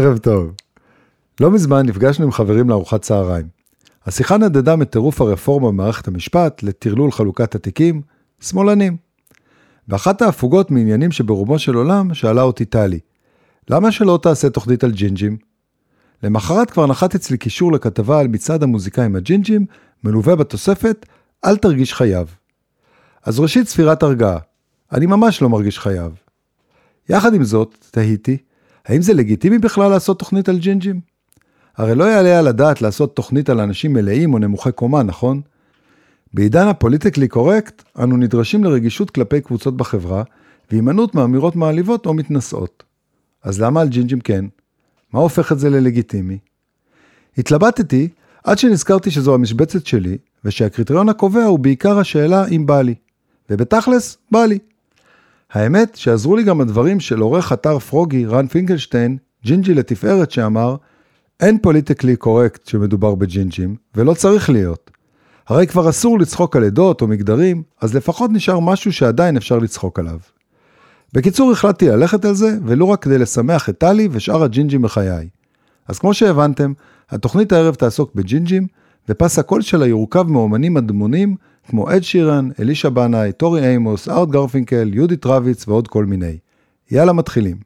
ערב טוב. לא מזמן נפגשנו עם חברים לארוחת צהריים. השיחה נדדה מטירוף הרפורמה במערכת המשפט לטרלול חלוקת התיקים, שמאלנים. ואחת ההפוגות מעניינים שברומו של עולם שאלה אותי טלי, למה שלא תעשה תוכנית על ג'ינג'ים? למחרת כבר נחת אצלי קישור לכתבה על מצעד המוזיקאים הג'ינג'ים, מלווה בתוספת, אל תרגיש חייב. אז ראשית ספירת הרגעה, אני ממש לא מרגיש חייב. יחד עם זאת, תהיתי, האם זה לגיטימי בכלל לעשות תוכנית על ג'ינג'ים? הרי לא יעלה על הדעת לעשות תוכנית על אנשים מלאים או נמוכי קומה, נכון? בעידן הפוליטיקלי קורקט, אנו נדרשים לרגישות כלפי קבוצות בחברה, והימנעות מאמירות מעליבות או מתנשאות. אז למה על ג'ינג'ים כן? מה הופך את זה ללגיטימי? התלבטתי עד שנזכרתי שזו המשבצת שלי, ושהקריטריון הקובע הוא בעיקר השאלה אם בא לי. ובתכלס, בא לי. האמת שעזרו לי גם הדברים של עורך אתר פרוגי, רן פינקלשטיין, ג'ינג'י לתפארת, שאמר, אין פוליטיקלי קורקט כשמדובר בג'ינג'ים, ולא צריך להיות. הרי כבר אסור לצחוק על עדות או מגדרים, אז לפחות נשאר משהו שעדיין אפשר לצחוק עליו. בקיצור, החלטתי ללכת על זה, ולא רק כדי לשמח את טלי ושאר הג'ינג'ים בחיי. אז כמו שהבנתם, התוכנית הערב תעסוק בג'ינג'ים, ופס הקול שלה יורכב מאומנים אדמונים, כמו אד שירן, אלישע בנאי, טורי אימוס, ארט גרפינקל, יהודית רביץ ועוד כל מיני. יאללה, מתחילים.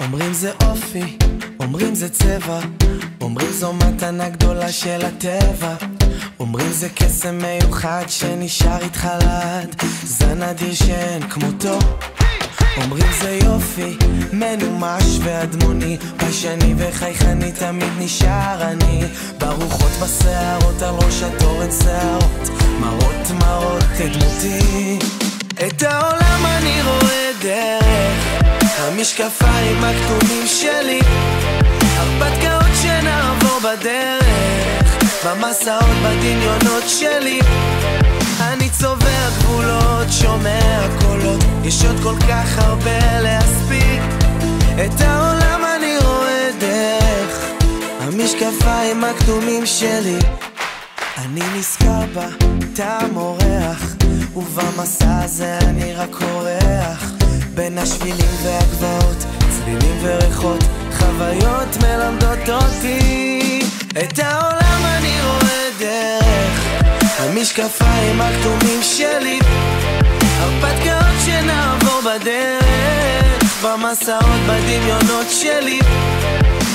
אומרים זה אופי, אומרים זה צבע, אומרים זו מתנה גדולה של הטבע. אומרים זה קסם מיוחד שנשאר איתך לעד, זה נדיר שאין כמותו. אומרים זה יופי, מנומש ואדמוני, פשני וחייכני תמיד נשאר אני. ברוחות בשערות על ראש התורן שערות, מראות מראות את דמותי. את העולם אני רואה דרך המשקפיים הכתומים שלי, הרפתקאות שנעבור בדרך, במסעות בדמיונות שלי. אני צובע גבולות, שומע קולות, יש עוד כל כך הרבה להספיק. את העולם אני רואה דרך המשקפיים הכתומים שלי. אני נזכר בה, טעם אורח, ובמסע הזה אני רק אורח. בין השבילים והגבעות, צלילים וריחות, חוויות מלמדות אותי. את העולם אני רואה המשקפיים הכתומים שלי, הרפתקאות שנעבור בדרך, במסעות בדמיונות שלי.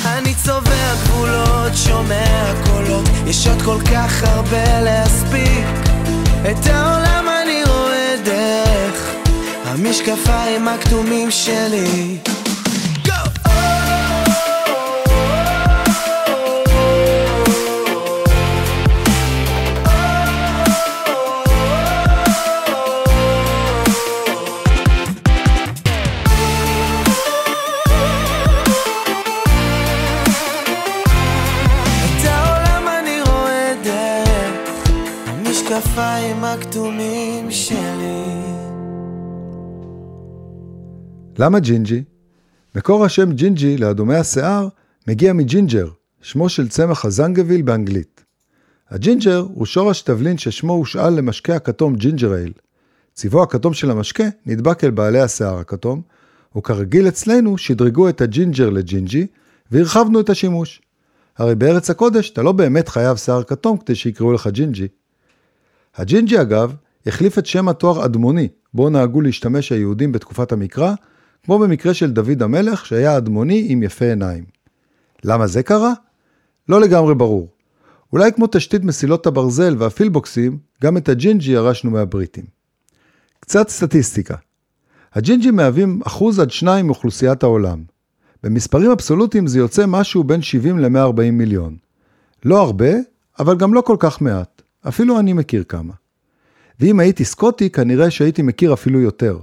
אני צובע גבולות, שומע קולות, יש עוד כל כך הרבה להספיק. את העולם אני רואה דרך המשקפיים הכתומים שלי. למה ג'ינג'י? מקור השם ג'ינג'י לאדומי השיער מגיע מג'ינג'ר, שמו של צמח הזנגוויל באנגלית. הג'ינג'ר הוא שורש תבלין ששמו הושאל למשקה הכתום ג'ינג'ר אייל. צבעו הכתום של המשקה נדבק אל בעלי השיער הכתום, וכרגיל אצלנו שדרגנו את הג'ינג'ר לג'ינג'י, והרחבנו את השימוש. הרי בארץ הקודש אתה לא באמת חייב שיער כתום כדי שיקראו לך ג'ינג'י. הג'ינג'י אגב, החליף את שם התואר אדמוני, בו נהגו להשתמש היהודים בתקופת המקרא, כמו במקרה של דוד המלך שהיה אדמוני עם יפה עיניים. למה זה קרה? לא לגמרי ברור. אולי כמו תשתית מסילות הברזל והפילבוקסים, גם את הג'ינג'י ירשנו מהבריטים. קצת סטטיסטיקה. הג'ינג'ים מהווים אחוז עד שניים מאוכלוסיית העולם. במספרים אבסולוטיים זה יוצא משהו בין 70 ל-140 מיליון. לא הרבה, אבל גם לא כל כך מעט. אפילו אני מכיר כמה. ואם הייתי סקוטי, כנראה שהייתי מכיר אפילו יותר.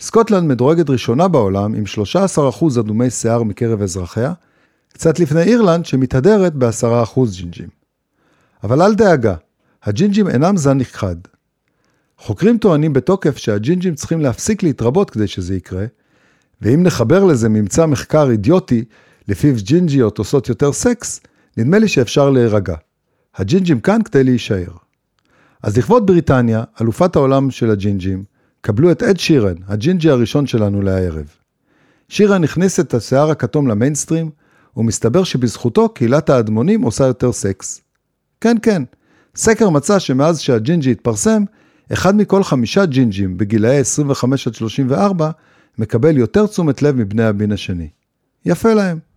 סקוטלנד מדורגת ראשונה בעולם עם 13% אדומי שיער מקרב אזרחיה, קצת לפני אירלנד שמתהדרת ב-10% ג'ינג'ים. אבל אל דאגה, הג'ינג'ים אינם זן נכחד. חוקרים טוענים בתוקף שהג'ינג'ים צריכים להפסיק להתרבות כדי שזה יקרה, ואם נחבר לזה ממצא מחקר אידיוטי, לפיו ג'ינג'יות עושות יותר סקס, נדמה לי שאפשר להירגע. הג'ינג'ים כאן כדי להישאר. אז לכבוד בריטניה, אלופת העולם של הג'ינג'ים, קבלו את אד שירן, הג'ינג'י הראשון שלנו לערב. שירן הכניס את השיער הכתום למיינסטרים, ומסתבר שבזכותו קהילת האדמונים עושה יותר סקס. כן, כן, סקר מצא שמאז שהג'ינג'י התפרסם, אחד מכל חמישה ג'ינג'ים בגילאי 25 עד 34 מקבל יותר תשומת לב מבני המין השני. יפה להם.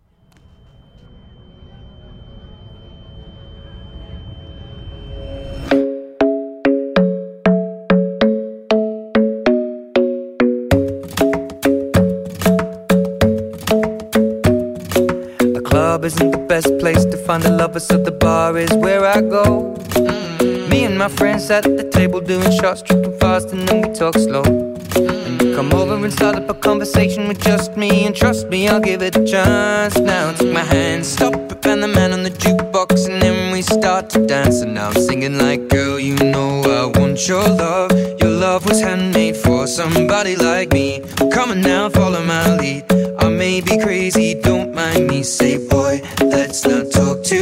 To find a lover, so the bar is where I go. Mm-hmm. Me and my friends at the table doing shots, tripping fast, and then we talk slow. And you come over and start up a conversation with just me, and trust me, I'll give it a chance. Now take my hand, stop it, and the man on the jukebox, and then we start to dance. And now I'm singing like, girl, you know I want your love. Your love was handmade for somebody like me. Come on now, follow my lead. I may be crazy, don't mind me. Say, boy, let's not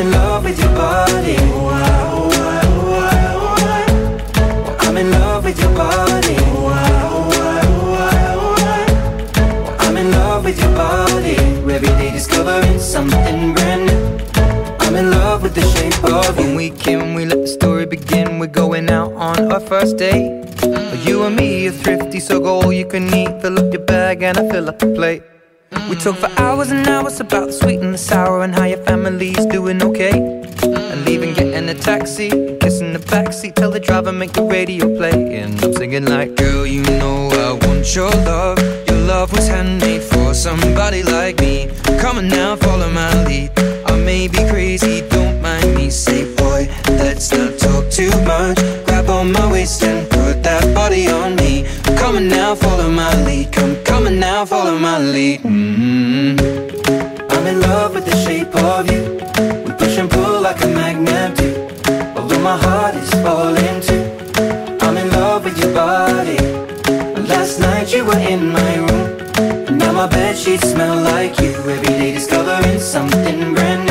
in love with your body. Oh, I, oh, I, oh, I, oh, I. Well, I'm in love with your body. Oh, I, oh, I, oh, I, oh, I. Well, I'm in love with your body. Every day discovering something brand new. I'm in love with the shape of you. When we can, we let the story begin. We're going out on our first date. You and me are thrifty, so go all you can eat. Fill up your bag and I fill up the plate. We talk for hours and hours about the sweet and the sour and how your family's doing okay. And leaving, getting a taxi, kissing the backseat, tell the driver make the radio play. And I'm singing like, girl, you know I want your love. Your love was handmade for somebody like me. Come on now, follow my lead. I may be crazy, don't mind me. Say, boy, let's not talk too much. Grab on my waist and put that body on me. Now, follow my lead. Come, on now, follow my lead. Mm-hmm. I'm in love with the shape of you. We push and pull like a magnet do. Although my heart is falling too. I'm in love with your body. Last night you were in my room. Now my bed sheets smell like you. Every day discovering something brand new.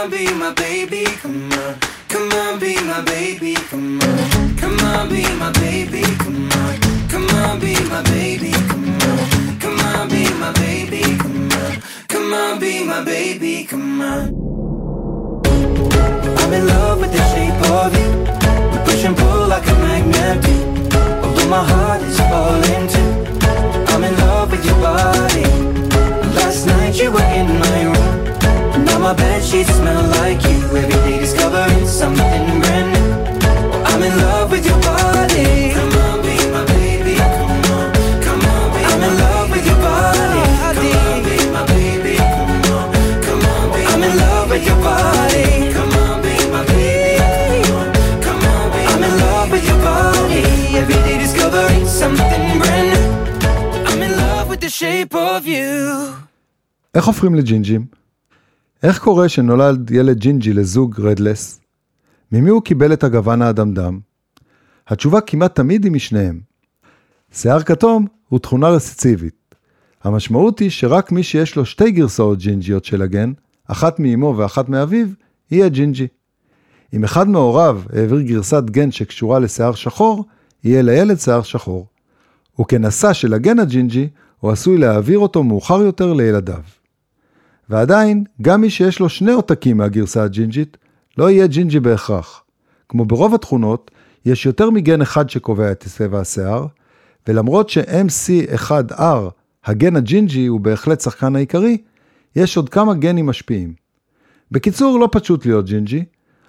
On, be my baby, come on. Come on, be my baby, come on. Come on, be my baby, come on. Come on, be my baby, come on. Come on, be my baby, come on. Come on, be my baby, come on. I'm in love with the shape of you. We push and pull like a magnet. Although my heart is falling my bed sheets smell like you. Every day discovering something brand new. Well, I'm in love with your body. Come on, be my baby. Come on, come on, be I'm in love with your body. Come on, be my baby. Come on, come on, be I'm in love with your body. Come on, be my baby. Come on, come on, be I'm in love with your body. Every day discovering something brand new. I'm in love with the shape of you. איך הופכים לג'ינג'ים? איך קורה שנולד ילד ג'ינג'י לזוג redless? ממי הוא קיבל את הגוון האדמדם? התשובה כמעט תמיד היא משניהם. שיער כתום הוא תכונה רצסיבית. המשמעות היא שרק מי שיש לו שתי גרסאות ג'ינג'יות של הגן, אחת מאמו ואחת מאביו, יהיה ג'ינג'י. אם אחד מהוריו העביר גרסת גן שקשורה לשיער שחור, יהיה לילד שיער שחור. וכנשא של הגן הג'ינג'י, הוא עשוי להעביר אותו מאוחר יותר לילדיו. ועדיין, גם מי שיש לו שני עותקים מהגרסה הג'ינג'ית, לא יהיה ג'ינג'י בהכרח. כמו ברוב התכונות, יש יותר מגן אחד שקובע את צבע השיער, ולמרות ש-MC1R, הגן הג'ינג'י הוא בהחלט השחקן העיקרי, יש עוד כמה גנים משפיעים. בקיצור, לא פשוט להיות ג'ינג'י,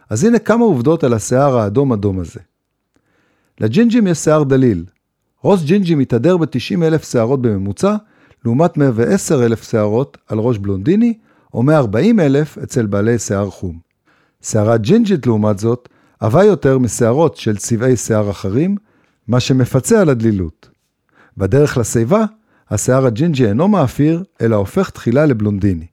אז הנה כמה עובדות על השיער האדום-אדום הזה. לג'ינג'ים יש שיער דליל. ראש ג'ינג'י מתהדר ב-90 אלף שערות בממוצע, לעומת 110 אלף שערות על ראש בלונדיני, או 140 אלף אצל בעלי שיער חום. שערה ג'ינג'ית לעומת זאת, עבה יותר משערות של צבעי שיער אחרים, מה שמפצה על הדלילות. בדרך לשיבה, השיער הג'ינג'י אינו מאפיר, אלא הופך תחילה לבלונדיני.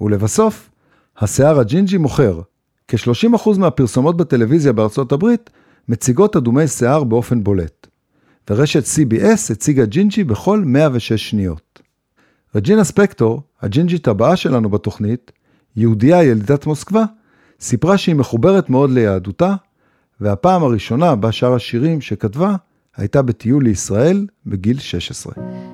ולבסוף, השיער הג'ינג'י מוכר. כ-30% מהפרסומות בטלוויזיה בארצות הברית מציגות אדומי שיער באופן בולט. ורשת CBS הציגה ג'ינג'י בכל 106 שניות. רג'ינה ספקטור, הג'ינג'ית הבאה שלנו בתוכנית, יהודייה ילידת מוסקבה, סיפרה שהיא מחוברת מאוד ליהדותה, והפעם הראשונה בה שר השירים שכתבה הייתה בטיול לישראל בגיל 16.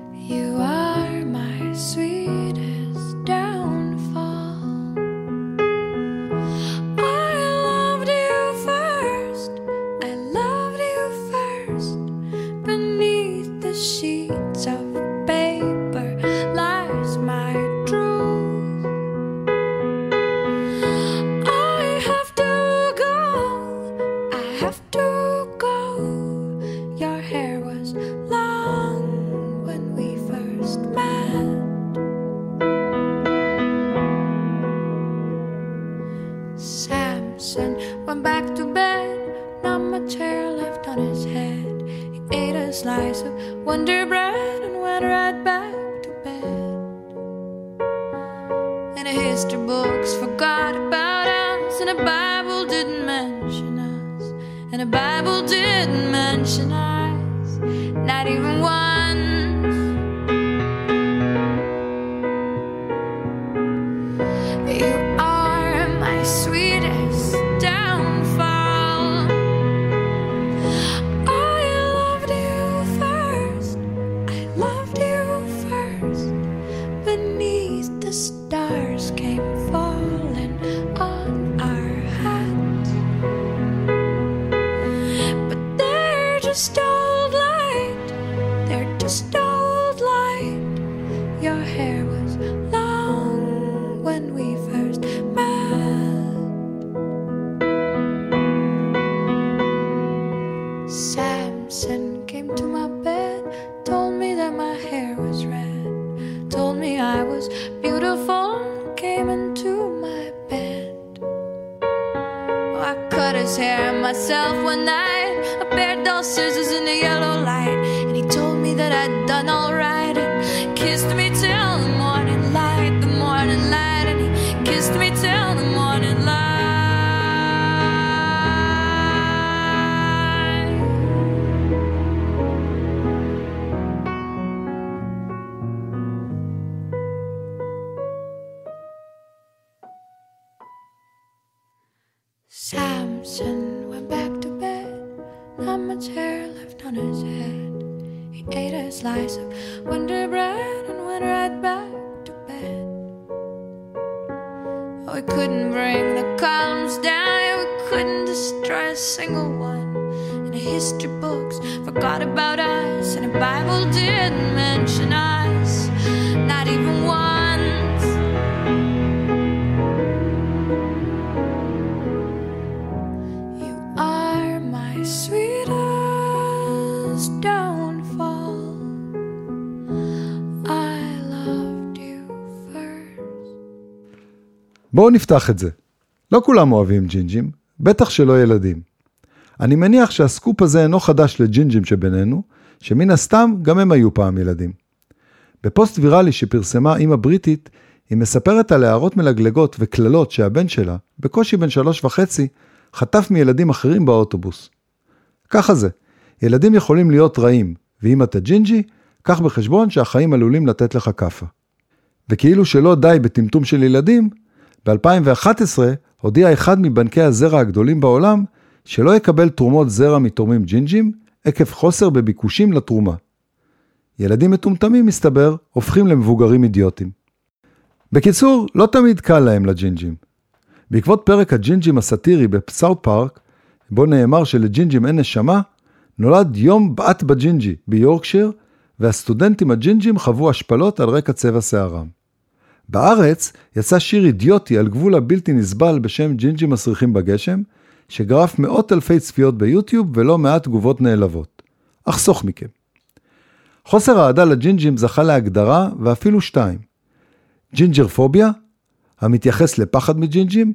בואו נפתח את זה. לא כולם אוהבים ג'ינג'ים, בטח שלא ילדים. אני מניח שהסקופ הזה אינו חדש לג'ינג'ים שבינינו, שמן הסתם גם הם היו פעם ילדים. בפוסט ויראלי שפרסמה אימא בריטית, היא מספרת על הערות מלגלגות וקללות שהבן שלה, בקושי בן שלוש וחצי, חטף מילדים אחרים באוטובוס. ככה זה, ילדים יכולים להיות רעים, ואם אתה ג'ינג'י, קח בחשבון שהחיים עלולים לתת לך כאפה. וכאילו שלא די בטמטום של ילדים, ב-2011 הודיע אחד מבנקי הזרע הגדולים בעולם שלא יקבל תרומות זרע מתורמים ג'ינג'ים עקב חוסר בביקושים לתרומה. ילדים מטומטמים, מסתבר, הופכים למבוגרים אידיוטים. בקיצור, לא תמיד קל להם לג'ינג'ים. בעקבות פרק הג'ינג'ים הסאטירי בסאוט פארק, בו נאמר שלג'ינג'ים אין נשמה, נולד יום בעט בג'ינג'י ביורקשיר, והסטודנטים הג'ינג'ים חוו השפלות על רקע צבע שערם. בארץ יצא שיר אידיוטי על גבול הבלתי נסבל בשם ג'ינג'ים מסריחים בגשם, שגרף מאות אלפי צפיות ביוטיוב ולא מעט תגובות נעלבות. אחסוך מכם. חוסר אהדה לג'ינג'ים זכה להגדרה ואפילו שתיים. ג'ינג'רפוביה, המתייחס לפחד מג'ינג'ים,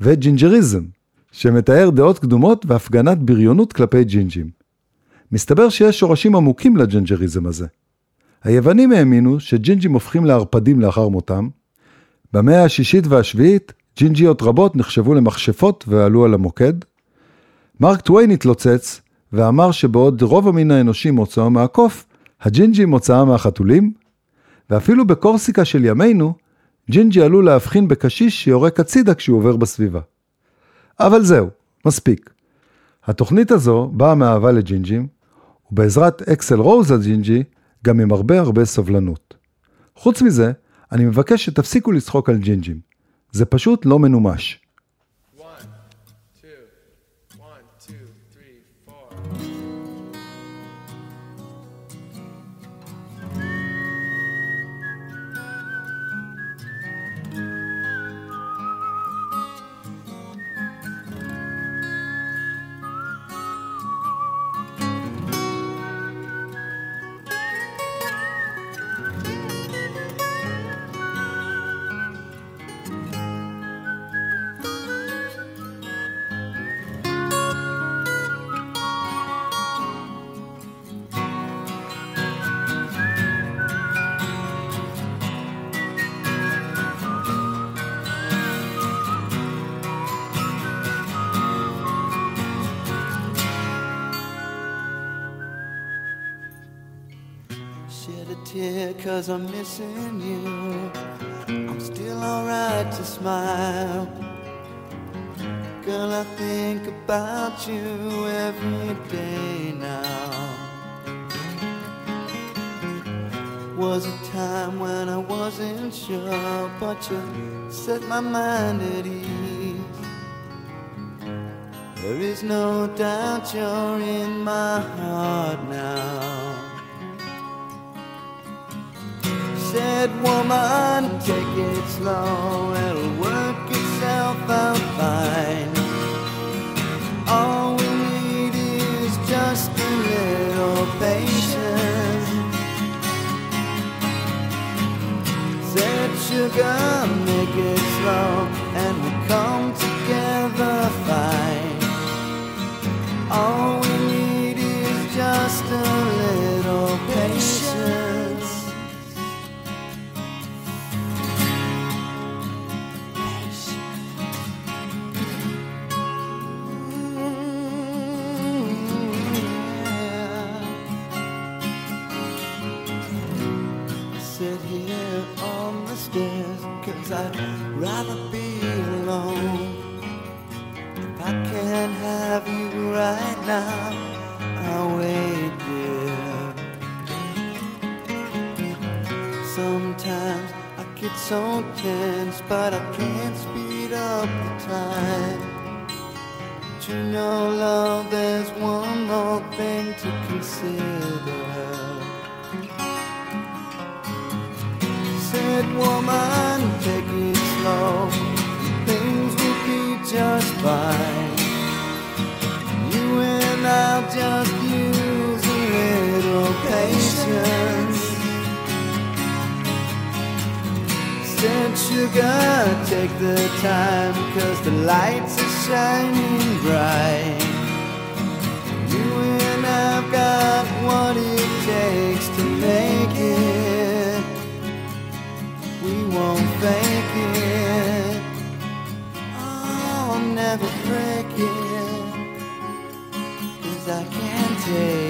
וג'ינג'ריזם, שמתאר דעות קדומות והפגנת בריונות כלפי ג'ינג'ים. מסתבר שיש שורשים עמוקים לג'ינג'ריזם הזה. היוונים האמינו שג'ינג'ים הופכים לערפדים לאחר מותם. במאה השישית והשביעית, ג'ינג'יות רבות נחשבו למכשפות ועלו על המוקד. מרק טוויין התלוצץ ואמר שבעוד רוב המין האנושי מוצאו מהקוף, הג'ינג'י מוצאו מהחתולים, ואפילו בקורסיקה של ימינו, ג'ינג'י עלול להבחין בקשיש שיורק הצידה כשהוא עובר בסביבה. אבל זהו, מספיק. התוכנית הזו באה מאהבה לג'ינג'ים, ובעזרת אקסל רוז הג'ינג'י, גם עם הרבה הרבה סבלנות. חוץ מזה, אני מבקש שתפסיקו לצחוק על ג'ינג'ים. זה פשוט לא מנומש. My mind at ease. There is no doubt you're in my heart now. said, woman, take it slow, it'll alone. So tense But I can't speed up the time But you know love there's one more thing to consider said, woman, take it slow. Things will be just fine. You and I'll just use a little patience. Said, sugar, take the time, cause the lights are shining bright. You and I've got what it takes to make it we won't fake it. Oh, I'll never break it, cause I can't take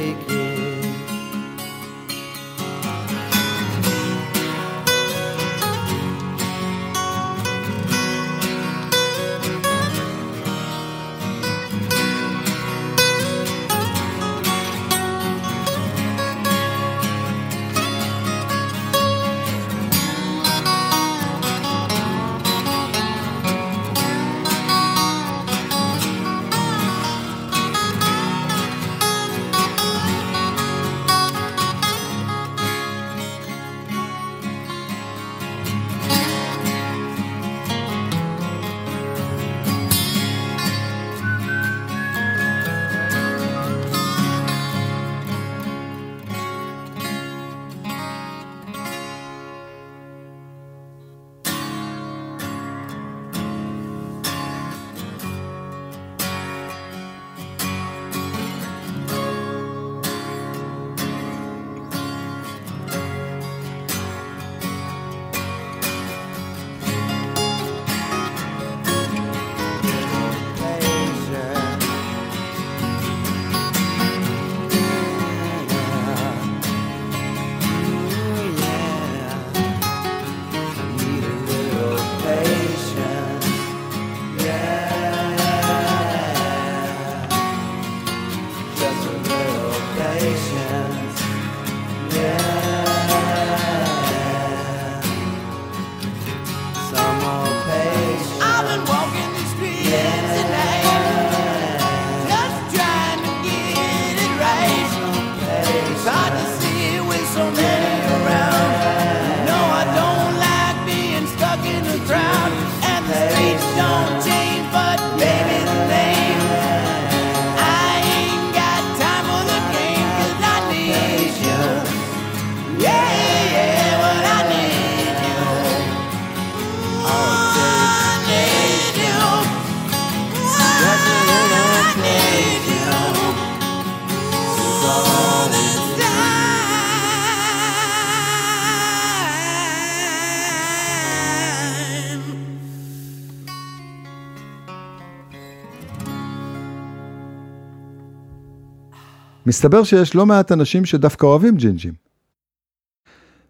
מסתבר שיש לא מעט אנשים שדווקא אוהבים ג'ינג'ים.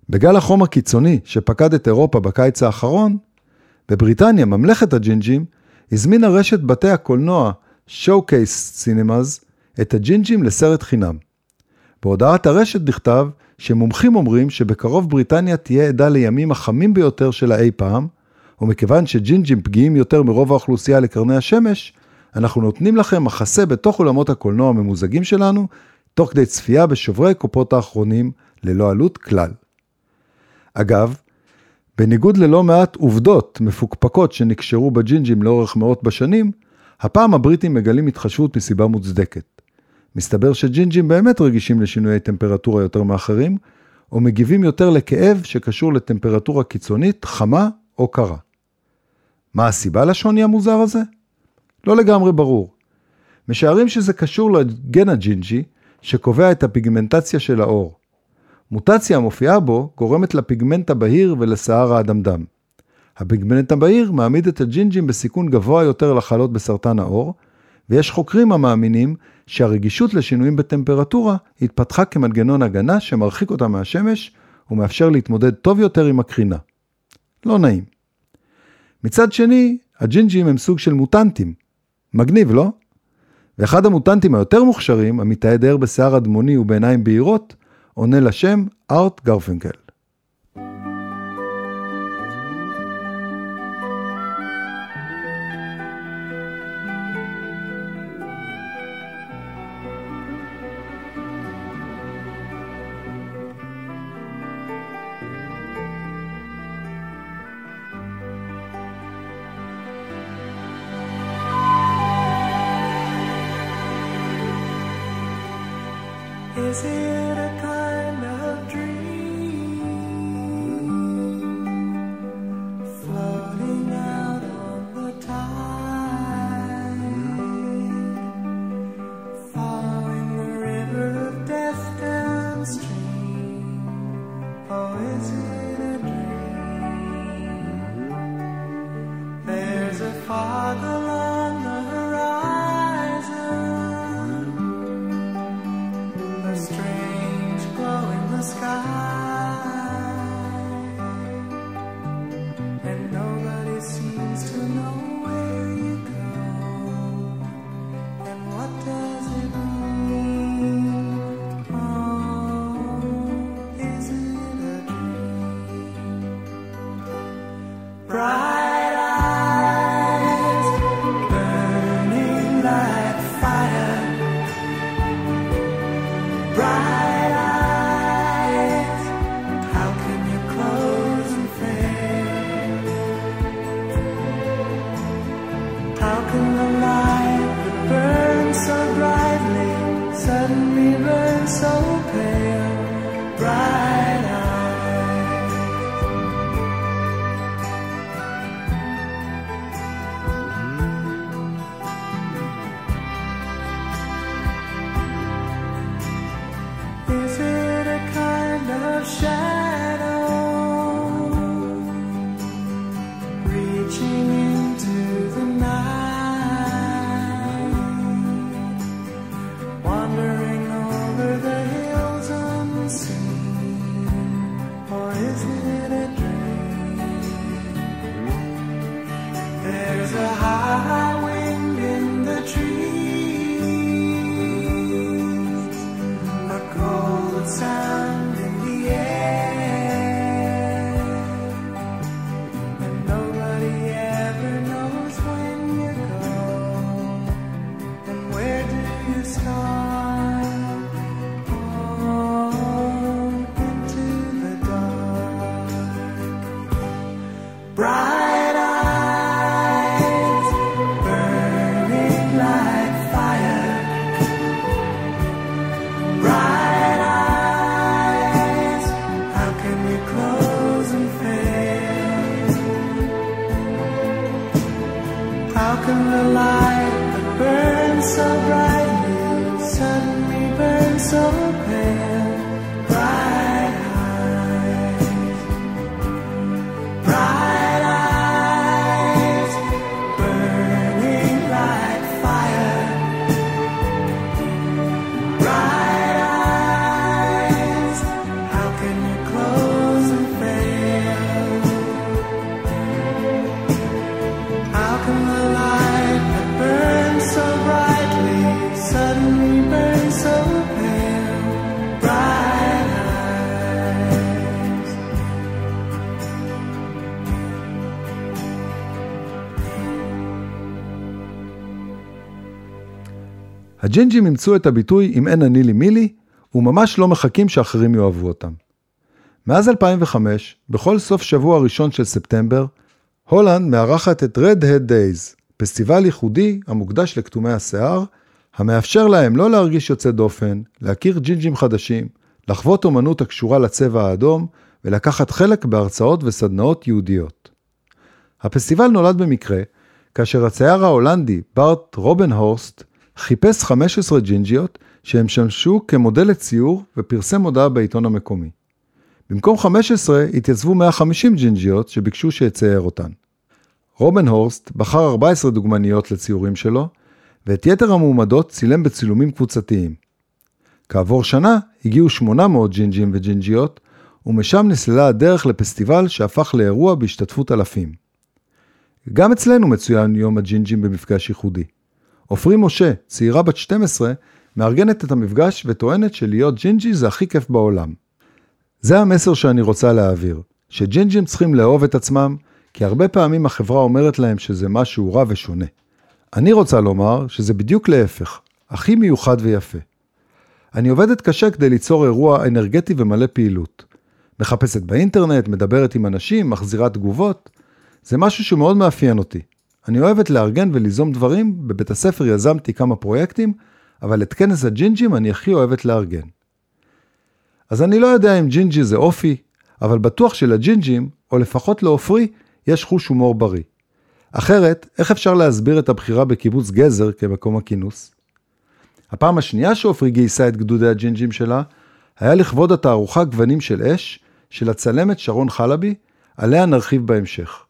בגל החום הקיצוני שפקד את אירופה בקיץ האחרון, בבריטניה, ממלכת הג'ינג'ים, הזמינה רשת בתי הקולנוע Showcase Cinemas את הג'ינג'ים לסרט חינם. בהודעת הרשת נכתב שמומחים אומרים שבקרוב בריטניה תהיה עדה לימים החמים ביותר שלה אי פעם, ומכיוון שג'ינג'ים פגיעים יותר מרוב האוכלוסייה לקרני השמש, אנחנו נותנים לכם מחסה בתוך אולמות הקולנוע הממוזגים שלנו, תוך כדי צפייה בשוברי קופות האחרונים, ללא עלות כלל. אגב, בניגוד ללא מעט עובדות מפוקפקות שנקשרו בג'ינג'ים לאורך מאות בשנים, הפעם הבריטים מגלים התחשבות מסיבה מוצדקת. מסתבר שג'ינג'ים באמת רגישים לשינויי טמפרטורה יותר מאחרים, או מגיבים יותר לכאב שקשור לטמפרטורה קיצונית, חמה או קרה. מה הסיבה לשוני המוזר הזה? לא לגמרי ברור. משערים שזה קשור לגן הג'ינג'י, שקובע את הפיגמנטציה של העור. מוטציה המופיעה בו גורמת לפיגמנט הבהיר ולשיער האדמדם. הפיגמנט הבהיר מעמיד את הג'ינג'ים בסיכון גבוה יותר לחלות בסרטן העור, ויש חוקרים המאמינים שהרגישות לשינויים בטמפרטורה התפתחה כמנגנון הגנה שמרחיק אותם מהשמש ומאפשר להתמודד טוב יותר עם הקרינה. לא נעים. מצד שני, הג'ינג'ים הם סוג של מוטנטים. מגניב, לא? ואחד המוטנטים היותר מוכשרים, המתעד ער בשיער אדמוני ובעיניים בהירות, עונה לשם ארט גרפנקל. So הג'ינג'ים אימצו את הביטוי אם אין אני לי מי לי, וממש לא מחכים שאחרים יאהבו אותם. מאז 2005, בכל סוף שבוע ראשון של ספטמבר, הולנד מארחת את Red Head Days, פסטיבל ייחודי המוקדש לכתומי השיער, המאפשר להם לא להרגיש יוצא דופן, להכיר ג'ינג'ים חדשים, לחוות אומנות הקשורה לצבע האדום ולקחת חלק בהרצאות וסדנאות יהודיות. הפסטיבל נולד במקרה, כאשר הצייר ההולנדי בארט רובנהורסט חיפש 15 ג'ינג'יות שהם שמשו כמודל לציור ופרסם הודעה בעיתון המקומי. במקום 15 התייצבו 150 ג'ינג'יות שביקשו שיצייר אותן. רובנהורסט בחר 14 דוגמניות לציורים שלו, ואת יתר המועמדות צילם בצילומים קבוצתיים. כעבור שנה הגיעו 800 ג'ינג'ים וג'ינג'יות, ומשם נסללה הדרך לפסטיבל שהפך לאירוע בהשתתפות אלפים. גם אצלנו מצוין יום הג'ינג'ים במפגש ייחודי. עופרי משה, צעירה בת 12, מארגנת את המפגש וטוענת שלהיות ג'ינג'י זה הכי כיף בעולם. זה המסר שאני רוצה להעביר, שג'ינג'ים צריכים לאהוב את עצמם, כי הרבה פעמים החברה אומרת להם שזה משהו רע ושונה. אני רוצה לומר שזה בדיוק להפך, הכי מיוחד ויפה. אני עובדת קשה כדי ליצור אירוע אנרגטי ומלא פעילות. מחפשת באינטרנט, מדברת עם אנשים, מחזירה תגובות. זה משהו שמאוד מאפיין אותי. אני אוהבת לארגן וליזום דברים, בבית הספר יזמתי כמה פרויקטים, אבל את כנס הג'ינג'ים אני הכי אוהבת לארגן. אז אני לא יודע אם ג'ינג'י זה אופי, אבל בטוח שלג'ינג'ים, או לפחות לעופרי, יש חוש הומור בריא. אחרת, איך אפשר להסביר את הבחירה בקיבוץ גזר כמקום הכינוס? הפעם השנייה שעופרי גייסה את גדודי הג'ינג'ים שלה, היה לכבוד התערוכה גוונים של אש, של הצלמת שרון חלבי, עליה נרחיב בהמשך.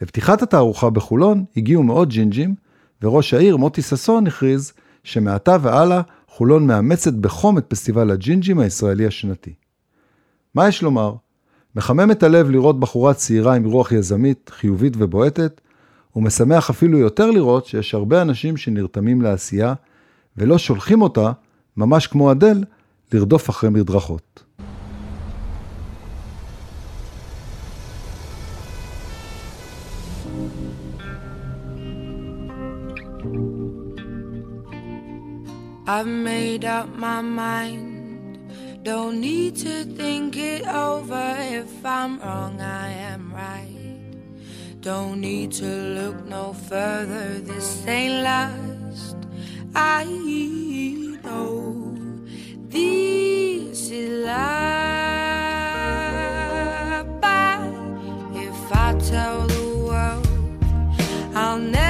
לפתיחת התערוכה בחולון הגיעו מאות ג'ינג'ים, וראש העיר מוטי ששון הכריז שמעתה והלאה חולון מאמצת בחום את פסטיבל הג'ינג'ים הישראלי השנתי. מה יש לומר? מחמם את הלב לראות בחורה צעירה עם רוח יזמית, חיובית ובועטת, ומשמח אפילו יותר לראות שיש הרבה אנשים שנרתמים לעשייה, ולא שולחים אותה, ממש כמו אדל, לרדוף אחרי מדרכות. I've made up my mind. Don't need to think it over. If I'm wrong, I am right. Don't need to look no further. This ain't last. I know this is life. But if I tell the world, I'll never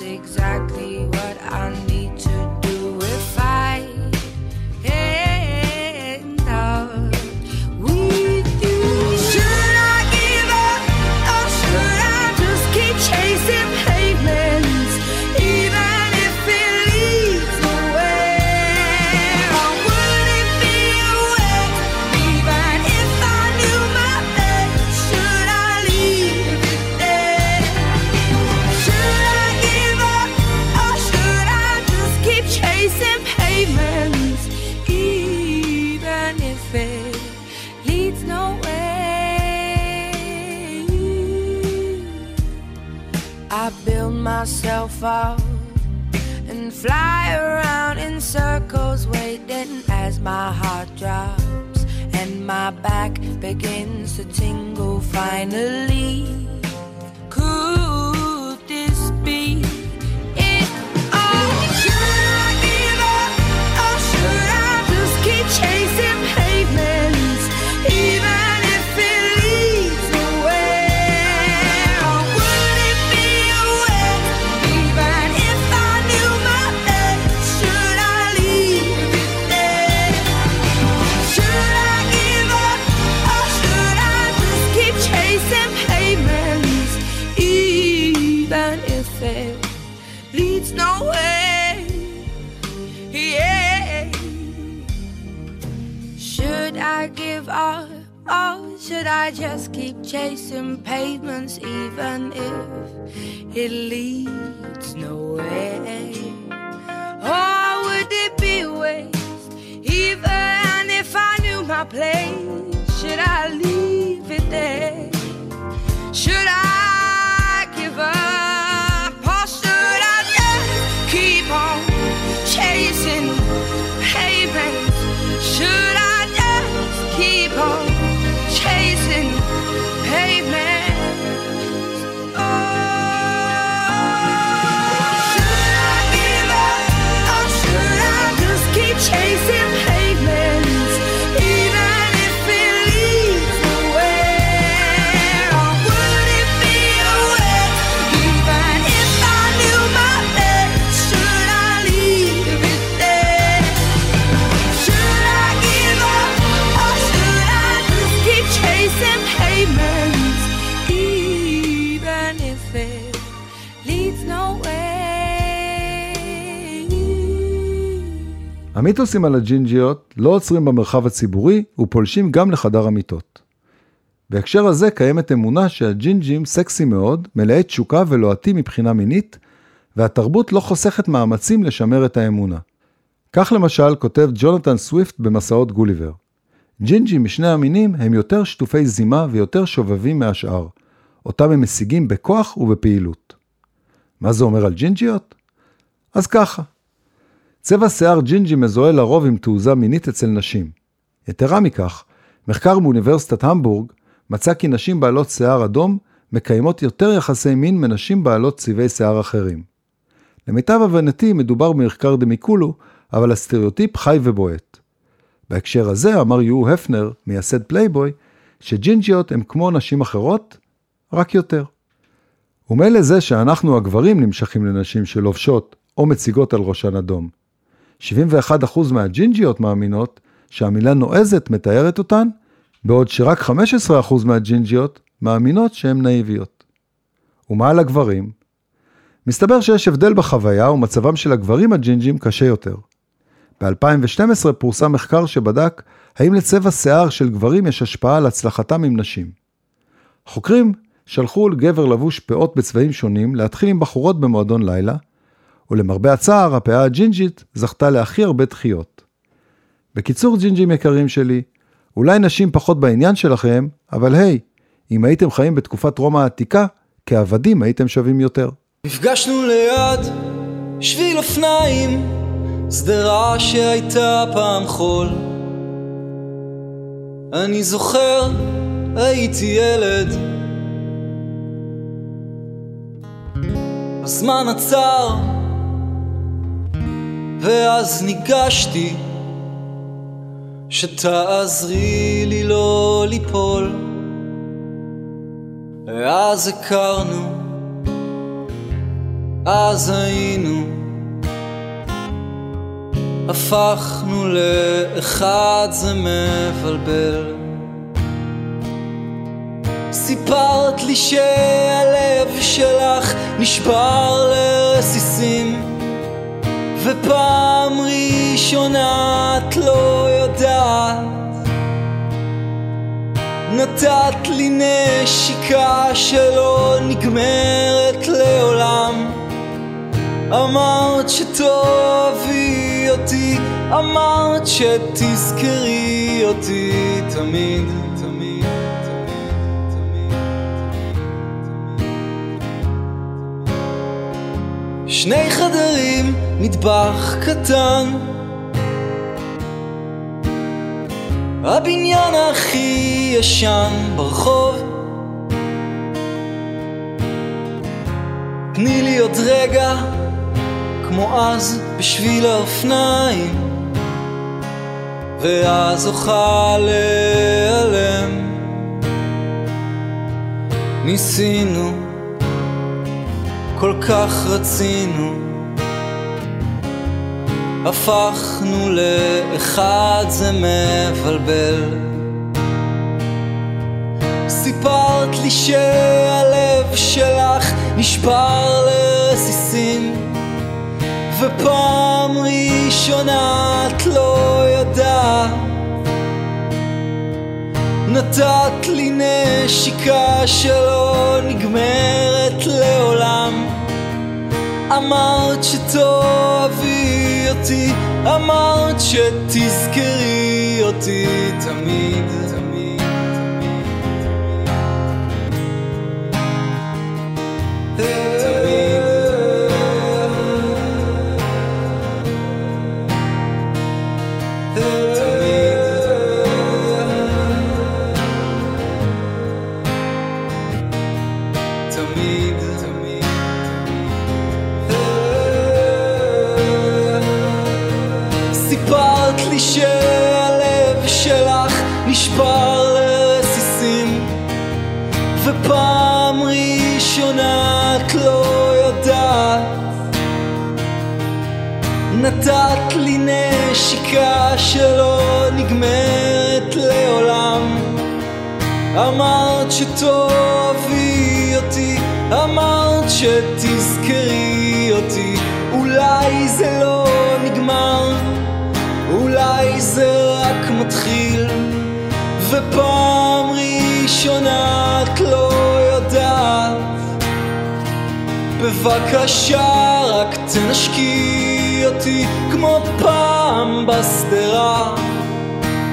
exactly what I need my heart drops and my back begins to tingle. Finally, chasing pavements, even if it leads nowhere? Or would it be waste, even if I knew my place? Should I leave it there? Should I המיתוסים על הג'ינג'יות לא עוצרים במרחב הציבורי ופולשים גם לחדר המיטות. בהקשר הזה קיימת אמונה שהג'ינג'ים סקסי מאוד, מלאי תשוקה ולוהטים מבחינה מינית, והתרבות לא חוסכת מאמצים לשמר את האמונה. כך למשל כותב ג'ונתן סוויפט במסעות גוליבר. ג'ינג'ים משני המינים הם יותר שטופי זימה ויותר שובבים מהשאר, אותם הם משיגים בכוח ובפעילות. מה זה אומר על ג'ינג'יות? אז ככה, צבע שיער ג'ינג'י מזוהה לרוב עם תעוזה מינית אצל נשים. יתרה מכך, מחקר מאוניברסיטת המבורג מצא כי נשים בעלות שיער אדום מקיימות יותר יחסי מין מנשים בעלות צבעי שיער אחרים. למיטב הבנתי מדובר במחקר דמיקולו, אבל הסטריאוטיפ חי ובועט. בהקשר הזה אמר יו הפנר, מייסד פלייבוי, שג'ינג'יות הם כמו נשים אחרות, רק יותר. ומילא זה שאנחנו הגברים נמשכים לנשים שלובשות או מציגות על ראשן אדום. 71% מהג'ינג'יות מאמינות שהמילה נועזת מתארת אותן, בעוד שרק 15% מהג'ינג'יות מאמינות שהן נאיביות. ומה על הגברים? מסתבר שיש הבדל בחוויה ומצבם של הגברים הג'ינג'ים קשה יותר. ב-2012 פורסם מחקר שבדק האם לצבע שיער של גברים יש השפעה על הצלחתם עם נשים. חוקרים שלחו לגבר לבוש פאות בצבעים שונים להתחיל עם בחורות במועדון לילה, ולמרבה הצער, הפאה הג'ינג'ית זכתה להכי הרבה דחיות. בקיצור, ג'ינג'ים יקרים שלי, אולי נשים פחות בעניין שלכם, אבל היי, אם הייתם חיים בתקופת רומא העתיקה, כעבדים הייתם שווים יותר. נפגשנו ליד שביל אופניים, שדרה שהייתה פעם חול. אני זוכר, הייתי ילד. הזמן עצר, ואז ניגשתי שתעזרי לי לא ליפול. אז הכרנו, אז היינו הפכנו לאחד זה מבלבל. סיפרת לי שהלב שלך נשבר לרסיסים ופעם ראשונה את לא יודעת. נתת לי נשיקה שלא נגמרת לעולם. אמרת שתאהבי אותי, אמרת שתזכרי אותי תמיד שני חדרים, מטבח קטן. הבניין הכי ישן ברחוב. תני לי עוד רגע, כמו אז בשביל האופניים. ואז אוכל להיעלם. ניסינו כל כך רצינו הפכנו לאחד זה מבלבל. סיפרת לי שהלב שלך נשבר לרסיסים ופעם ראשונה את לא יודעת נתת לי נשיקה שלא נגמרת לעולם. אמרת שתאהבי אותי, אמרת שתזכרי אותי תמיד נתת לי נשיקה שלא נגמרת לעולם. אמרת שתאהבי אותי, אמרת שתזכרי אותי. אולי זה לא נגמר, מתחיל. ופעם ראשונה את לא יודעת. בבקשה רק תנשקי אותי כמו פעם בשדרה.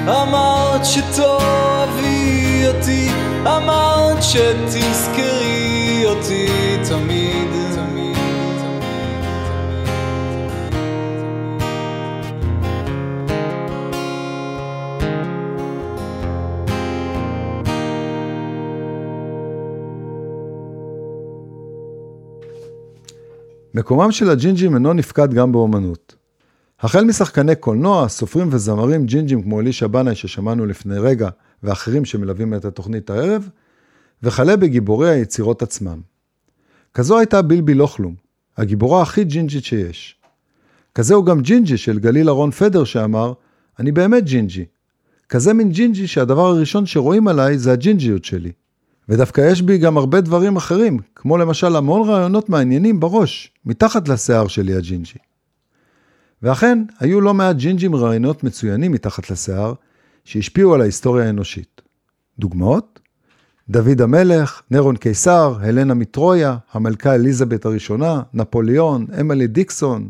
אמרת שתאהבי אותי אמרת שתזכרי אותי תמיד מקומם של הג'ינג'ים אינו נפקד גם באומנות. החל משחקני קולנוע, סופרים וזמרים ג'ינג'ים כמו אלישע בנאי ששמענו לפני רגע, ואחרים שמלווים את התוכנית הערב, וכלה בגיבורי היצירות עצמם. כזו הייתה בילבי לא-כלום, הגיבורה הכי ג'ינג'ית שיש. כזהו גם ג'ינג'י של גלילה רון פדר שאמר, אני באמת ג'ינג'י. כזה מין ג'ינג'י שהדבר הראשון שרואים עליי זה הג'ינג'יות שלי. ודווקא יש בי גם הרבה דברים אחרים, כמו למשל המון רעיונות מעניינים בראש, מתחת לשיער שלי הג'ינג'י. ואכן, היו ללא מעט ג'ינג'ים רעיונות מצוינים מתחת לשיער, שהשפיעו על ההיסטוריה האנושית. דוגמאות? דוד המלך, נירון קיסר, הלנה מטרויה, המלכה אליזבת הראשונה, נפוליאון, אמילי דיקנסון,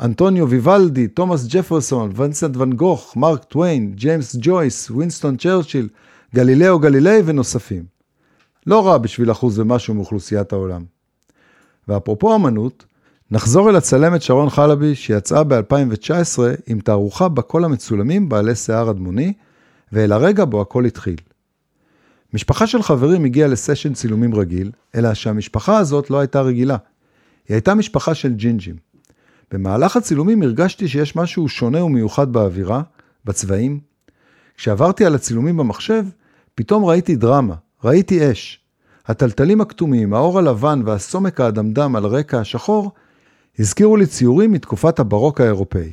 אנטוניו ויוולדי, תומאס ג'פרסון, ונסנט ון גוך, מרק טוויין, ג'יימס ג'ויס, וינסטון צ'רצ'יל, גלילאו גלילי ונוספים. לא רע בשביל אחוז ומשהו מאוכלוסיית העולם. ואפרופו אמנות, נחזור אל הצלמת שרון חלבי שיצאה ב-2019 עם תערוכה בה המצולמים בעלי שיער אדמוני, ואל הרגע בו הכל התחיל. משפחה של חברים הגיעה לסשן צילומים רגיל, אלא שהמשפחה הזאת לא הייתה רגילה. היא הייתה משפחה של ג'ינג'ים. במהלך הצילומים הרגשתי שיש משהו שונה ומיוחד באווירה, בצבעים. כשעברתי על הצילומים במחשב, פתאום ראיתי דרמה, ראיתי אש. הטלטלים הכתומים, האור הלבן והסומק האדמדם על רקע השחור, הזכירו לי ציורים מתקופת הברוק האירופאי.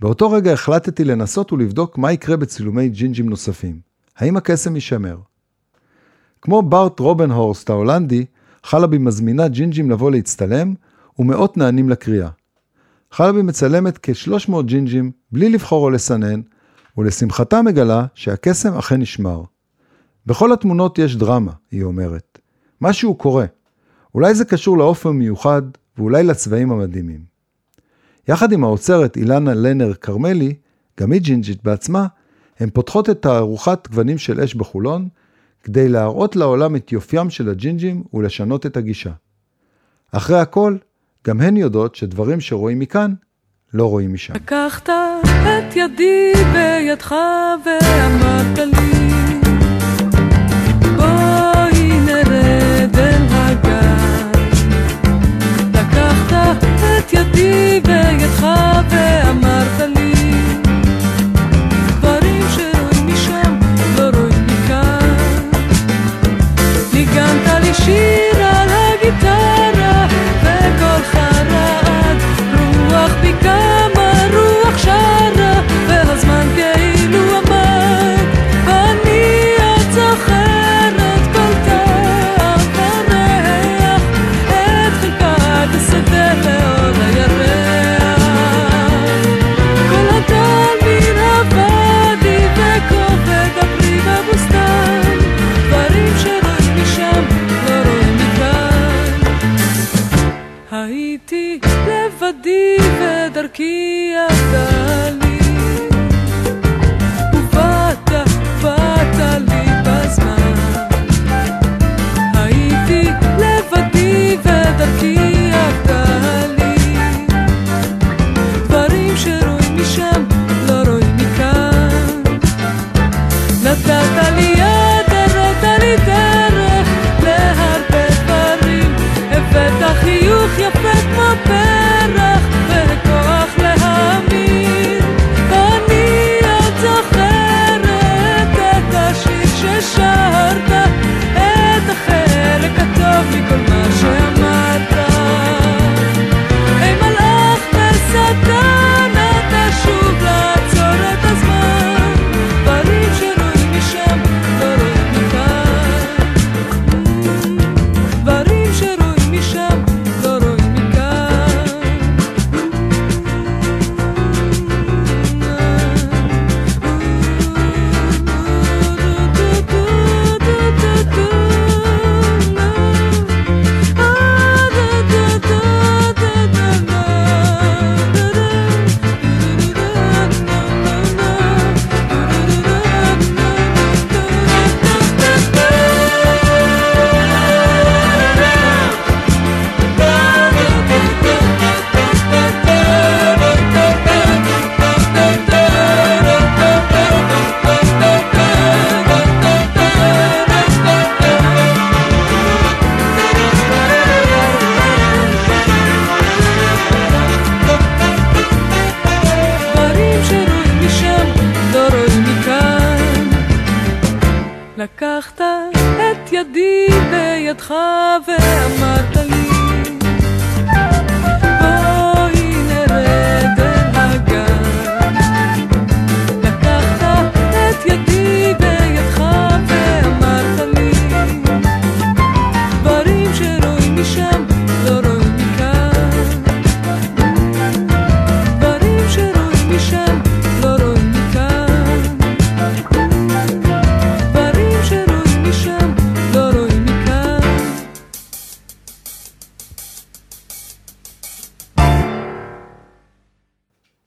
באותו רגע החלטתי לנסות ולבדוק מה יקרה בצילומי ג'ינג'ים נוספים. האם הקסם יישמר? כמו בארט רובנהורסט ההולנדי, חלבי מזמינה ג'ינג'ים לבוא להצטלם, ומאות נענים לקריאה. חלבי מצלמת כ-300 ג'ינג'ים בלי לבחור או לסנן, ולשמחתה מגלה שהקסם אכן נשמר. בכל התמונות יש דרמה, היא אומרת. משהו קורה. אולי זה קשור לאופן מיוחד, ואולי לצבעים המדהימים. יחד עם האוצרת אילנה לנר כרמלי, גם היא ג'ינג'ית בעצמה, הן פותחות את תערוכת גוונים של אש בחולון, כדי להראות לעולם את יופיים של הג'ינג'ים ולשנות את הגישה. אחרי הכל, גם הן יודעות שדברים שרואים מכאן, לא רואים משם. לקחת את ידי בידך ואמרת לי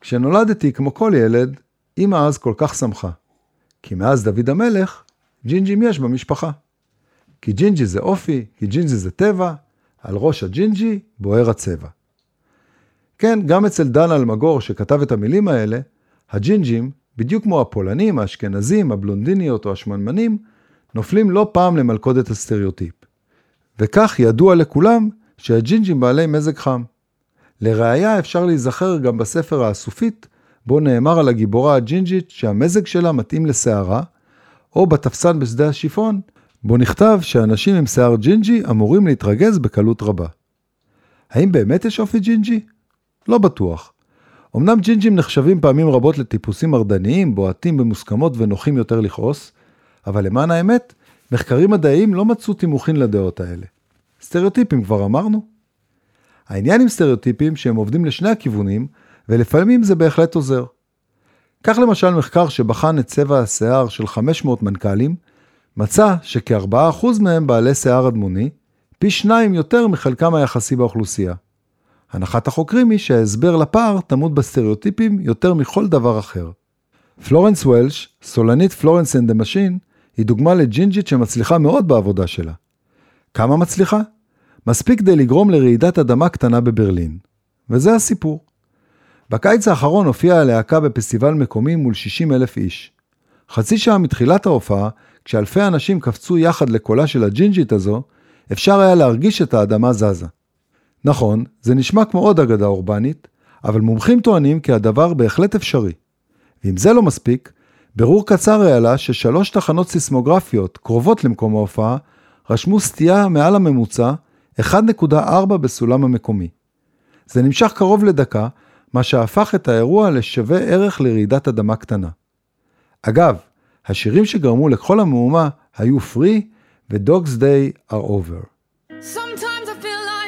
כשנולדתי, כמו כל ילד, אמא אז כל כך שמחה. כי מאז דוד המלך, ג'ינג'ים יש במשפחה. כי ג'ינג'י זה אופי, כי ג'ינג'י זה טבע, על ראש הג'ינג'י בוער הצבע. כן, גם אצל דן אלמגור שכתב את המילים האלה, הג'ינג'ים, בדיוק כמו הפולנים, האשכנזים, הבלונדיניות או השמנמנים, נופלים לא פעם למלכודת הסטריאוטיפ. וכך ידוע לכולם שהג'ינג'ים בעלי מזג חם. לראיה אפשר להיזכר גם בספר האסופית, בו נאמר על הגיבורה הג'ינג'ית שהמזג שלה מתאים לסערה, או בתפסן בשדה השיפון, בו נכתב שאנשים עם שיער ג'ינג'י אמורים להתרגז בקלות רבה. האם באמת יש אופי ג'ינג'י? לא בטוח. אמנם ג'ינג'ים נחשבים פעמים רבות לטיפוסים מרדניים, בועטים במוסכמות ונוחים יותר לכעוס, אבל למען האמת, מחקרים מדעיים לא מצאו תימוכין לדעות האלה. סטריאוטיפים כבר אמרנו. העניין עם סטריאוטיפים שהם עובדים לשני הכיוונים, ולפעמים זה בהחלט עוזר. כך למשל מחקר שבחן את צבע השיער של 500 מנכ"לים, מצא שכ-4% מהם בעלי שיער אדמוני, פי שניים יותר מחלקם היחסי באוכלוסייה. הנחת החוקרים היא שההסבר לפער טמון בסטריאוטיפים יותר מכל דבר אחר. פלורנס וולש, סולנית פלורנס אנד דה משין, היא דוגמה לג'ינג'ית שמצליחה מאוד בעבודה שלה. כמה מצליחה? מספיק כדי לגרום לרעידת אדמה קטנה בברלין. וזה הסיפור. בקיץ האחרון הופיעה הלהקה בפסטיבל מקומי מול 60 אלף איש. חצי שעה מתחילת ההופעה, כשאלפי אנשים קפצו יחד לקולה של הג'ינג'ית הזו, אפשר היה להרגיש את האדמה זזה. נכון, זה נשמע כמו עוד אגדה אורבנית, אבל מומחים טוענים כי הדבר בהחלט אפשרי. ואם זה לא מספיק, ברור קצר העלה ששלוש תחנות סיסמוגרפיות קרובות למקום ההופעה רשמו סטייה מעל הממוצע 1.4 בסולם המקומי. זה נמשך קרוב לדקה, מה שהפך את האירוע לשווה ערך לרעידת אדמה קטנה. אגב, השירים שגרמו לכל המהומה היו Free ו-Dogs Day are over. Sometimes I feel like.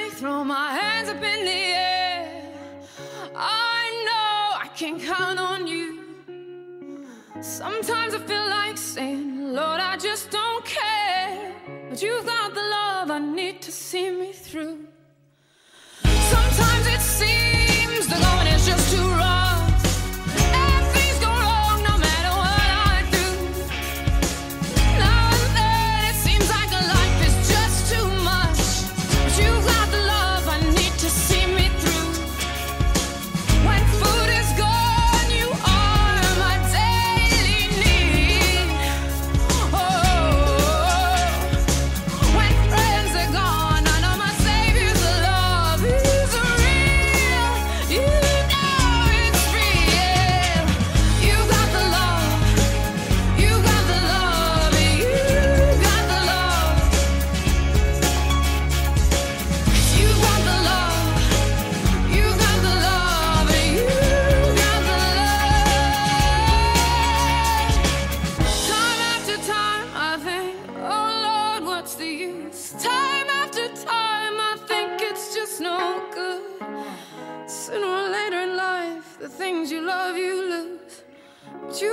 Sometimes I feel like saying, Lord, I just don't care. But you've got the love I need to see me through. Sometimes it seems the going is just too rough.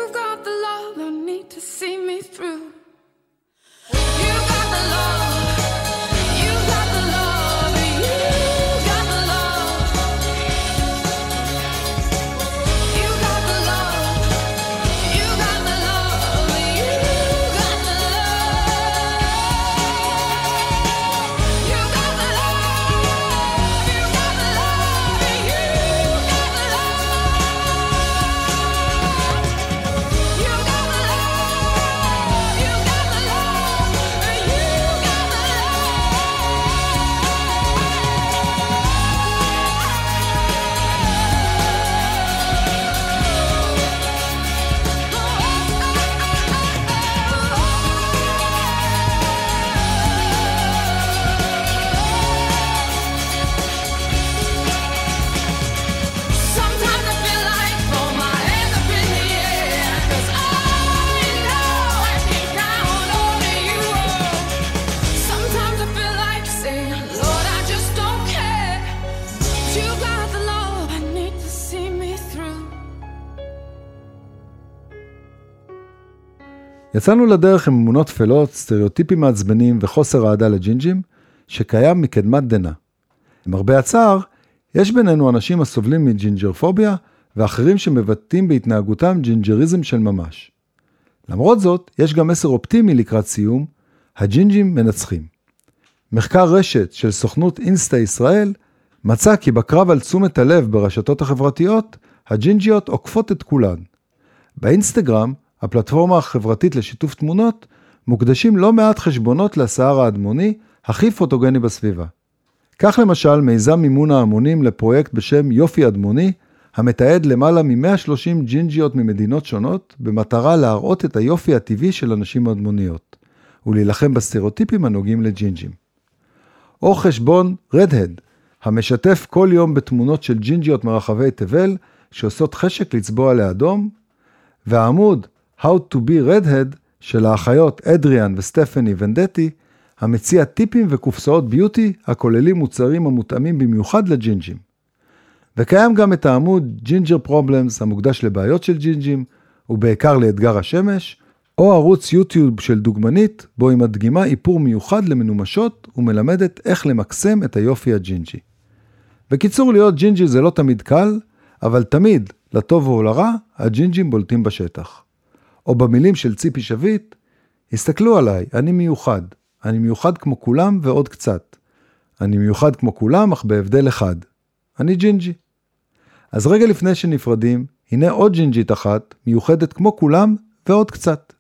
You've got the love I need to see me through. You got the love. יצאנו לדרך עם אמונות טפלות, סטריאוטיפים מעצבנים וחוסר אהדה לג'ינג'ים, שקיים מקדמת דנא. למרבה הצער, יש בינינו אנשים הסובלים מג'ינג'רפוביה, ואחרים שמבטאים בהתנהגותם ג'ינג'ריזם של ממש. למרות זאת, יש גם מסר אופטימי לקראת סיום, הג'ינג'ים מנצחים. מחקר רשת של סוכנות אינסטה ישראל מצא כי בקרב על תשומת הלב ברשתות החברתיות, הג'ינג'יות עוקפות את כולן. באינסטגרם, הפלטפורמה החברתית לשיתוף תמונות, מוקדשים לא מעט חשבונות לשיער האדמוני, הכי פוטוגני בסביבה. כך למשל מיזם מימון ההמונים לפרויקט בשם יופי אדמוני, המתעד למעלה מ-130 ג'ינג'יות ממדינות שונות, במטרה להראות את היופי הטבעי של הנשים אדמוניות, ולהילחם בסטריאוטיפים הנוגעים לג'ינג'ים. או חשבון רדהד, המשתף כל יום בתמונות של ג'ינג'יות מרחבי תבל, שעושות חשק לצבוע לאדום, והעמוד How to be Redhead של האחיות אדריאן וסטפני ונדטי, המציע טיפים וקופסאות beauty הכוללים מוצרים המותאמים במיוחד לג'ינג'ים. וקיים גם את העמוד Ginger Problems המוקדש לבעיות של ג'ינג'ים, ובעיקר לאתגר השמש, או ערוץ יוטיוב של דוגמנית, בו היא מדגימה איפור מיוחד למנומשות ומלמדת איך למקסם את היופי הג'ינג'י. בקיצור, להיות ג'ינג'י זה לא תמיד קל, אבל תמיד, לטוב או לרע, הג'ינג'ים בולטים בשטח. או במילים של ציפי שביט, הסתכלו עליי, אני מיוחד. אני מיוחד כמו כולם ועוד קצת. אני מיוחד כמו כולם, אך בהבדל אחד. אני ג'ינג'י. אז רגע לפני שנפרדים, הנה עוד ג'ינג'ית אחת, מיוחדת כמו כולם ועוד קצת.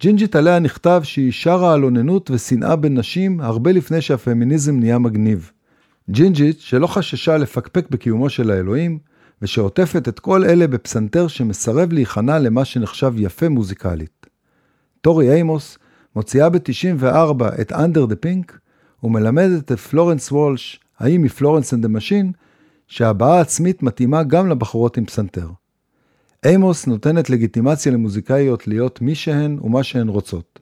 ג'ינג'ית עליה נכתב שהיא שרה על אוננות ושנאה בין נשים הרבה לפני שהפמיניזם נהיה מגניב. ג'ינג'ית שלא חששה לפקפק בקיומו של האלוהים, ושעוטפת את כל אלה בפסנתר שמסרב להיכנע למה שנחשב יפה מוזיקלית. טורי אימוס מוציאה ב-94 את Under the Pink, ומלמדת את פלורנס וולש, הא מפלורנס אנד דה משין, שהבעה עצמית מתאימה גם לבחורות עם פסנתר. אימוס נותנת לגיטימציה למוזיקאיות להיות מי שהן ומה שהן רוצות.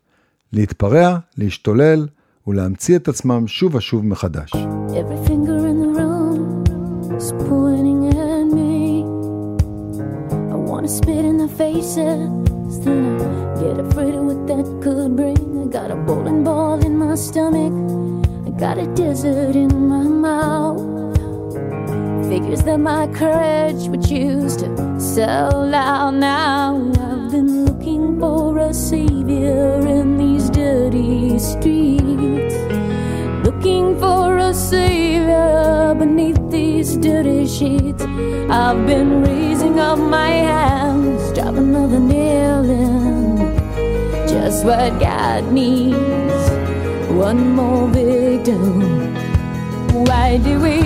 להתפרע, להשתולל ולהמציא את עצמם שוב ושוב מחדש. Every finger in the room is wanna spit in their faces, then I get afraid of what that could bring. I got a bowling ball in my stomach, I got a desert in my mouth. Figures that my courage would use to sell out now. I've been looking for a savior in these dirty streets. Looking for a savior beneath these dirty sheets. I've been raising up my hands, drop another nail in. Just what God needs. One more victim. Why do we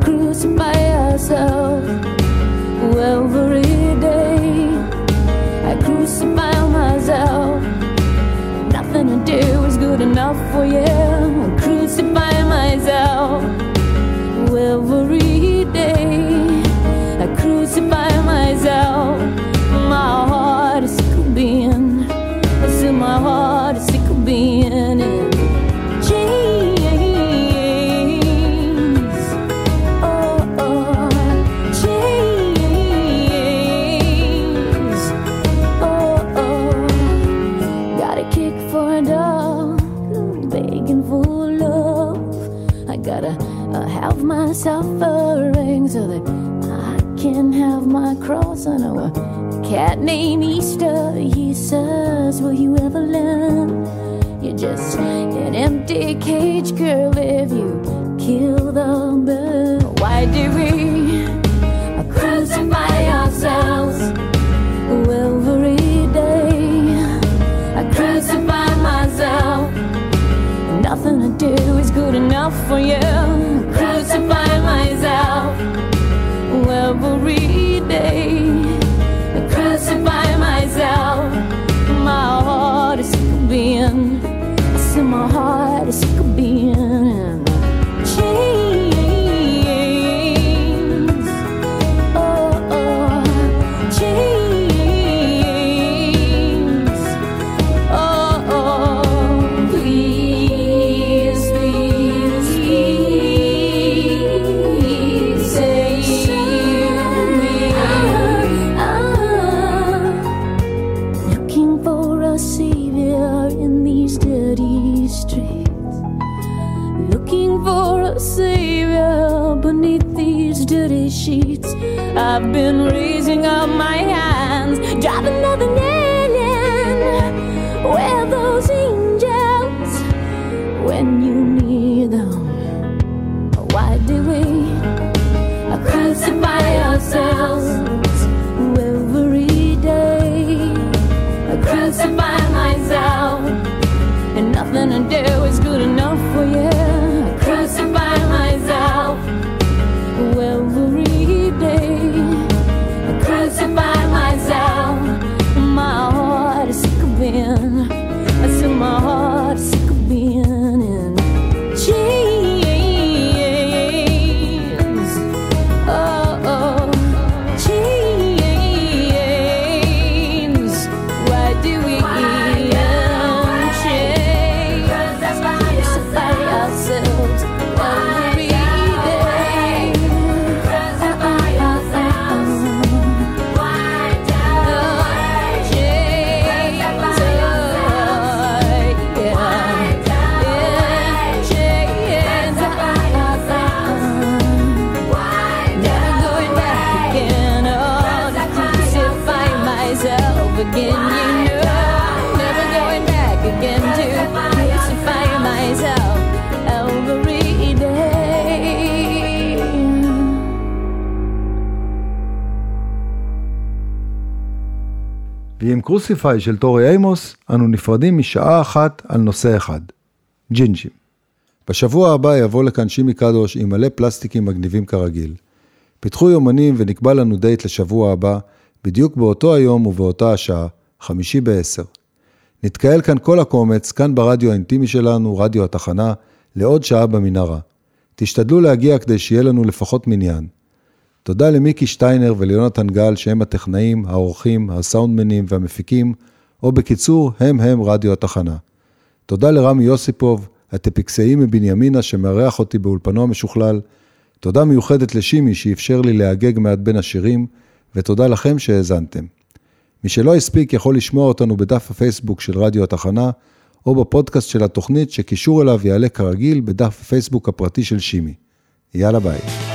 crucify ourselves every day? I crucify myself. Nothing to do is good enough for you. I crucify myself rise up. Cross. I know a cat named Easter. He says, Will you ever learn? You're just an empty cage, girl, if you kill the bird. Why do we crucify ourselves every day? I crucify myself. Nothing to do is good enough for you. Crucify myself every day. ועם Crucify של טורי אימוס, אנו נפרדים משעה אחת על נושא אחד, ג'ינג'ים. בשבוע הבא יבוא לכאן שימי קדוש עם מלא פלסטיקים מגניבים כרגיל. פיתחו יומנים ונקבע לנו דייט לשבוע הבא, בדיוק באותו היום ובאותה השעה, חמישי בעשר. נתקהל כאן כל הקומץ, כאן ברדיו האינטימי שלנו, רדיו התחנה, לעוד שעה במנהרה. תשתדלו להגיע כדי שיהיה לנו לפחות מניין. תודה למיקי שטיינר וליונתן גל שהם הטכנאים, העורכים, הסאונדמנים והמפיקים, או בקיצור, הם הם רדיו התחנה. תודה לרמי יוסיפוב, הטפיקסאי מבנימינה שמארח אותי באולפנו המשוכלל. תודה מיוחדת לשימי שאפשר לי להגג מעט בין השירים, ותודה לכם שהאזנתם. מי שלא הספיק יכול לשמוע אותנו בדף הפייסבוק של רדיו התחנה, או בפודקאסט של התוכנית שקישור אליו יעלה כרגיל בדף הפייסבוק הפרטי של שימי. יאללה ביי.